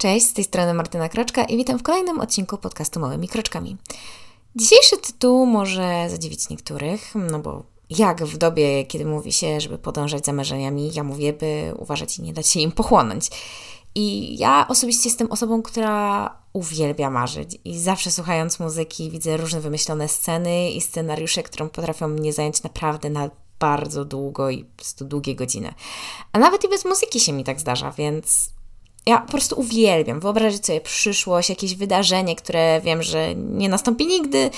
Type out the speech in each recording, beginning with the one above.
Cześć, z tej strony Martyna Kroczka i witam w kolejnym odcinku podcastu Małymi Kroczkami. Dzisiejszy tytuł może zadziwić niektórych, no bo jak w dobie, kiedy mówi się, żeby podążać za marzeniami, ja mówię, by uważać i nie dać się im pochłonąć. I ja osobiście jestem osobą, która uwielbia marzyć i zawsze słuchając muzyki widzę różne wymyślone sceny i scenariusze, które potrafią mnie zająć naprawdę na bardzo długo i po prostu długie godziny. A nawet i bez muzyki się mi tak zdarza, więc ja po prostu uwielbiam wyobrazić sobie przyszłość, jakieś wydarzenie, które wiem, że nie nastąpi nigdy,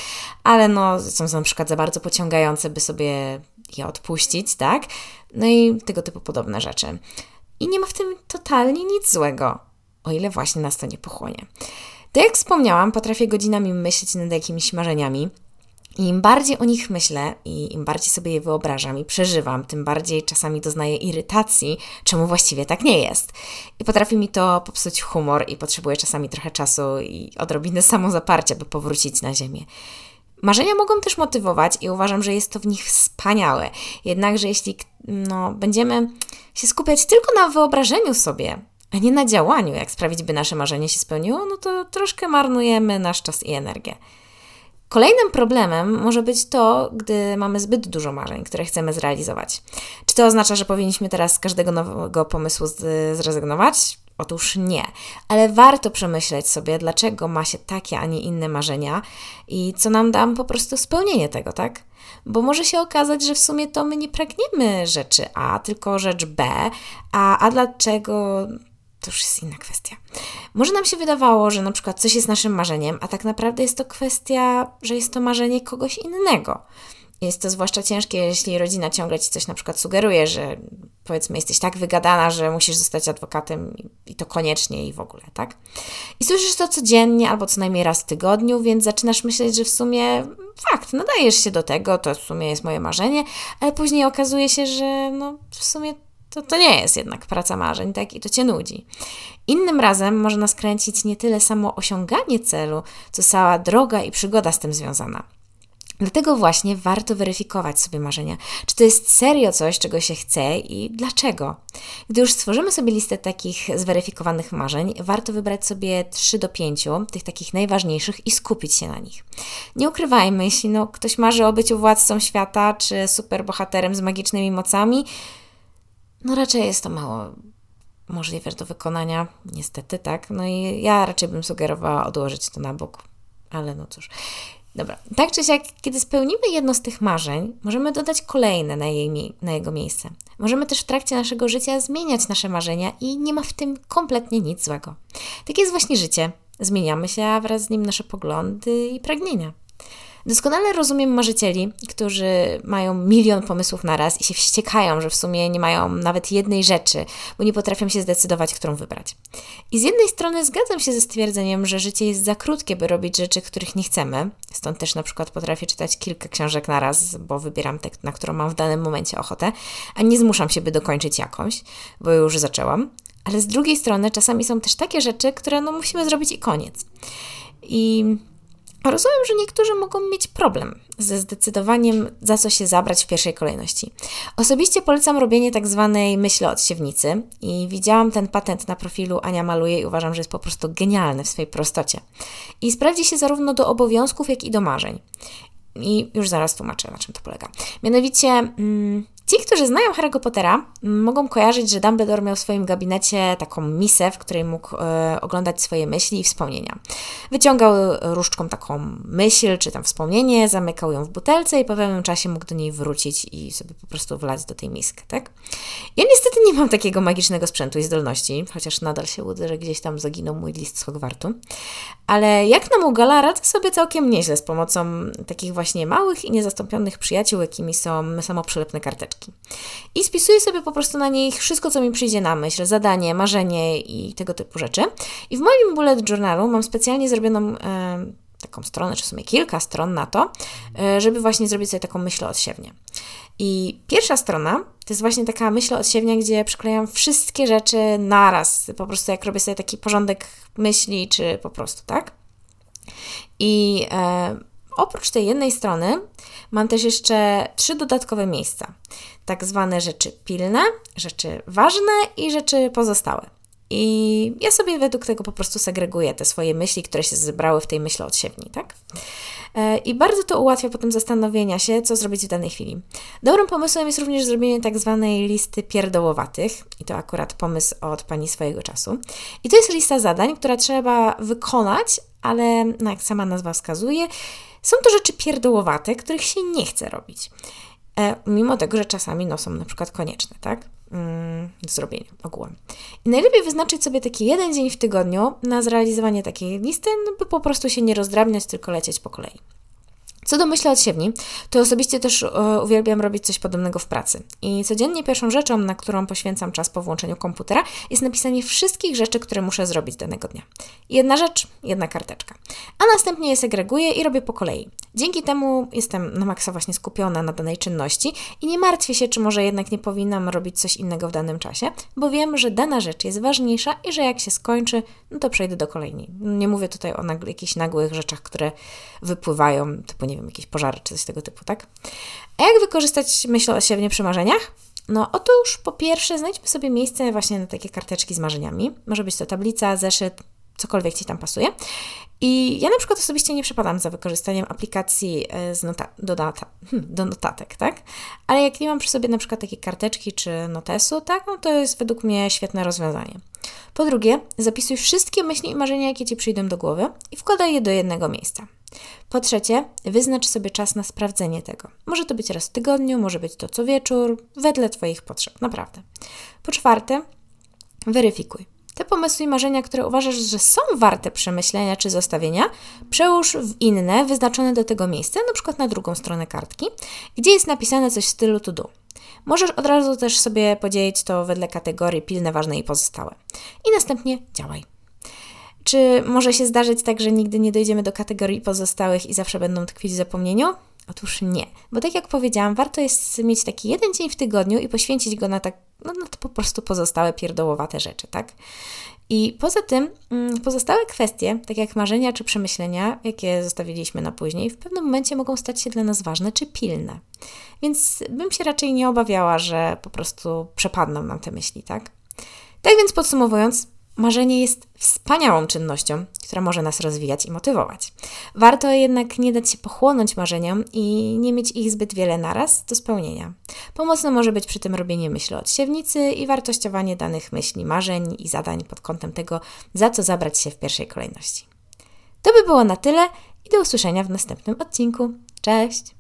ale no, są na przykład za bardzo pociągające, by sobie je odpuścić, tak? No i tego typu podobne rzeczy. I nie ma w tym totalnie nic złego, o ile właśnie nas to nie pochłonie. Tak jak wspomniałam, potrafię godzinami myśleć nad jakimiś marzeniami, i im bardziej o nich myślę i im bardziej sobie je wyobrażam i przeżywam, tym bardziej czasami doznaję irytacji, czemu właściwie tak nie jest. I potrafi mi to popsuć humor i potrzebuję czasami trochę czasu i odrobiny samozaparcia, by powrócić na ziemię. Marzenia mogą też motywować i uważam, że jest to w nich wspaniałe. Jednakże jeśli no, będziemy się skupiać tylko na wyobrażeniu sobie, a nie na działaniu, jak sprawić, by nasze marzenie się spełniło, no to troszkę marnujemy nasz czas i energię. Kolejnym problemem może być to, gdy mamy zbyt dużo marzeń, które chcemy zrealizować. Czy to oznacza, że powinniśmy teraz z każdego nowego pomysłu zrezygnować? Otóż nie, ale warto przemyśleć sobie, dlaczego ma się takie, a nie inne marzenia i co nam da po prostu spełnienie tego, tak? Bo może się okazać, że w sumie to my nie pragniemy rzeczy A, tylko rzecz B, a, a dlaczego to już jest inna kwestia. Może nam się wydawało, że na przykład coś jest naszym marzeniem, a tak naprawdę jest to kwestia, że jest to marzenie kogoś innego. Jest to zwłaszcza ciężkie, jeśli rodzina ciągle ci coś na przykład sugeruje, że powiedzmy jesteś tak wygadana, że musisz zostać adwokatem i to koniecznie i w ogóle, tak? I słyszysz to codziennie albo co najmniej raz w tygodniu, więc zaczynasz myśleć, że w sumie fakt, nadajesz się do tego, to w sumie jest moje marzenie, ale później okazuje się, że no w sumie to, to nie jest jednak praca marzeń, tak? I to cię nudzi. Innym razem może nas kręcić nie tyle samo osiąganie celu, co cała droga i przygoda z tym związana. Dlatego właśnie warto weryfikować sobie marzenia, czy to jest serio coś, czego się chce i dlaczego. Gdy już stworzymy sobie listę takich zweryfikowanych marzeń, warto wybrać sobie 3 do 5 tych takich najważniejszych i skupić się na nich. Nie ukrywajmy, jeśli no, ktoś marzy o byciu władcą świata czy superbohaterem z magicznymi mocami, no raczej jest to mało możliwe do wykonania, niestety, tak. No i ja raczej bym sugerowała odłożyć to na bok, ale no cóż. Dobra, tak czy siak, kiedy spełnimy jedno z tych marzeń, możemy dodać kolejne na, jej, na jego miejsce. Możemy też w trakcie naszego życia zmieniać nasze marzenia i nie ma w tym kompletnie nic złego. Tak jest właśnie życie. Zmieniamy się, a wraz z nim nasze poglądy i pragnienia. Doskonale rozumiem marzycieli, którzy mają milion pomysłów na raz i się wściekają, że w sumie nie mają nawet jednej rzeczy, bo nie potrafią się zdecydować, którą wybrać. I z jednej strony zgadzam się ze stwierdzeniem, że życie jest za krótkie, by robić rzeczy, których nie chcemy. Stąd też na przykład potrafię czytać kilka książek na raz, bo wybieram tę, na którą mam w danym momencie ochotę, a nie zmuszam się, by dokończyć jakąś, bo już zaczęłam. Ale z drugiej strony czasami są też takie rzeczy, które no musimy zrobić i koniec. I Rozumiem, że niektórzy mogą mieć problem ze zdecydowaniem, za co się zabrać w pierwszej kolejności. Osobiście polecam robienie tak zwanej myśli od siewnicy i widziałam ten patent na profilu Ania Maluje i uważam, że jest po prostu genialny w swojej prostocie. I sprawdzi się zarówno do obowiązków, jak i do marzeń. I już zaraz tłumaczę, na czym to polega. Mianowicie, mm, Ci, którzy znają Harry'ego Pottera, mogą kojarzyć, że Dumbledore miał w swoim gabinecie taką misę, w której mógł e, oglądać swoje myśli i wspomnienia. Wyciągał różdżką taką myśl czy tam wspomnienie, zamykał ją w butelce i po pewnym czasie mógł do niej wrócić i sobie po prostu wlać do tej miski, tak? Ja niestety nie mam takiego magicznego sprzętu i zdolności, chociaż nadal się łudzę, że gdzieś tam zaginął mój list z Hogwartu. Ale jak na Mugala radzę sobie całkiem nieźle z pomocą takich właśnie małych i niezastąpionych przyjaciół, jakimi są samoprzylepne karteczki. I spisuję sobie po prostu na niej wszystko, co mi przyjdzie na myśl, zadanie, marzenie i tego typu rzeczy. I w moim bullet journalu mam specjalnie zrobioną e, taką stronę, czy w sumie kilka stron na to, e, żeby właśnie zrobić sobie taką myśl odsiewnię. I pierwsza strona to jest właśnie taka myśl odsiewnia, gdzie przyklejam wszystkie rzeczy naraz, po prostu jak robię sobie taki porządek myśli, czy po prostu, tak? I e, oprócz tej jednej strony mam też jeszcze trzy dodatkowe miejsca. Tak zwane rzeczy pilne, rzeczy ważne i rzeczy pozostałe. I ja sobie według tego po prostu segreguję te swoje myśli, które się zebrały w tej myśli odsiewni, tak? E, I bardzo to ułatwia potem zastanowienia się, co zrobić w danej chwili. Dobrym pomysłem jest również zrobienie tak zwanej listy pierdołowatych, i to akurat pomysł od Pani swojego czasu. I to jest lista zadań, która trzeba wykonać, ale no jak sama nazwa wskazuje, są to rzeczy pierdołowate, których się nie chce robić. E, mimo tego, że czasami no, są na przykład konieczne, tak? Mm, do zrobienia ogółem. I najlepiej wyznaczyć sobie taki jeden dzień w tygodniu na zrealizowanie takiej listy, no by po prostu się nie rozdrabniać, tylko lecieć po kolei. Co do myśli odsiewni, to osobiście też e, uwielbiam robić coś podobnego w pracy. I codziennie pierwszą rzeczą, na którą poświęcam czas po włączeniu komputera, jest napisanie wszystkich rzeczy, które muszę zrobić danego dnia. Jedna rzecz, jedna karteczka. A następnie je segreguję i robię po kolei. Dzięki temu jestem na maksa właśnie skupiona na danej czynności i nie martwię się, czy może jednak nie powinnam robić coś innego w danym czasie, bo wiem, że dana rzecz jest ważniejsza i że jak się skończy, no to przejdę do kolejnej. Nie mówię tutaj o jakichś nagłych rzeczach, które wypływają, typu nie wiem, jakieś pożary czy coś tego typu, tak? A jak wykorzystać myśl o siebie przy marzeniach? No otóż po pierwsze znajdźmy sobie miejsce właśnie na takie karteczki z marzeniami. Może być to tablica, zeszyt, cokolwiek Ci tam pasuje. I ja na przykład osobiście nie przepadam za wykorzystaniem aplikacji e, z nota hmm, do notatek, tak? Ale jak nie mam przy sobie na przykład takiej karteczki czy notesu, tak, no to jest według mnie świetne rozwiązanie. Po drugie, zapisuj wszystkie myśli i marzenia, jakie Ci przyjdą do głowy i wkładaj je do jednego miejsca. Po trzecie, wyznacz sobie czas na sprawdzenie tego. Może to być raz w tygodniu, może być to co wieczór, wedle Twoich potrzeb, naprawdę. Po czwarte, weryfikuj. Te pomysły i marzenia, które uważasz, że są warte przemyślenia czy zostawienia, przełóż w inne, wyznaczone do tego miejsca, na przykład na drugą stronę kartki, gdzie jest napisane coś w stylu to do. Możesz od razu też sobie podzielić to wedle kategorii pilne, ważne i pozostałe. I następnie działaj. Czy może się zdarzyć tak, że nigdy nie dojdziemy do kategorii pozostałych i zawsze będą tkwić w zapomnieniu? Otóż nie, bo tak jak powiedziałam, warto jest mieć taki jeden dzień w tygodniu i poświęcić go na tak, no, na to po prostu pozostałe pierdołowate rzeczy, tak? I poza tym mm, pozostałe kwestie, tak jak marzenia czy przemyślenia, jakie zostawiliśmy na później, w pewnym momencie mogą stać się dla nas ważne czy pilne. Więc bym się raczej nie obawiała, że po prostu przepadną nam te myśli, tak? Tak więc podsumowując, Marzenie jest wspaniałą czynnością, która może nas rozwijać i motywować. Warto jednak nie dać się pochłonąć marzeniom i nie mieć ich zbyt wiele naraz do spełnienia. Pomocne może być przy tym robienie myśli od siewnicy i wartościowanie danych myśli, marzeń i zadań pod kątem tego, za co zabrać się w pierwszej kolejności. To by było na tyle i do usłyszenia w następnym odcinku. Cześć!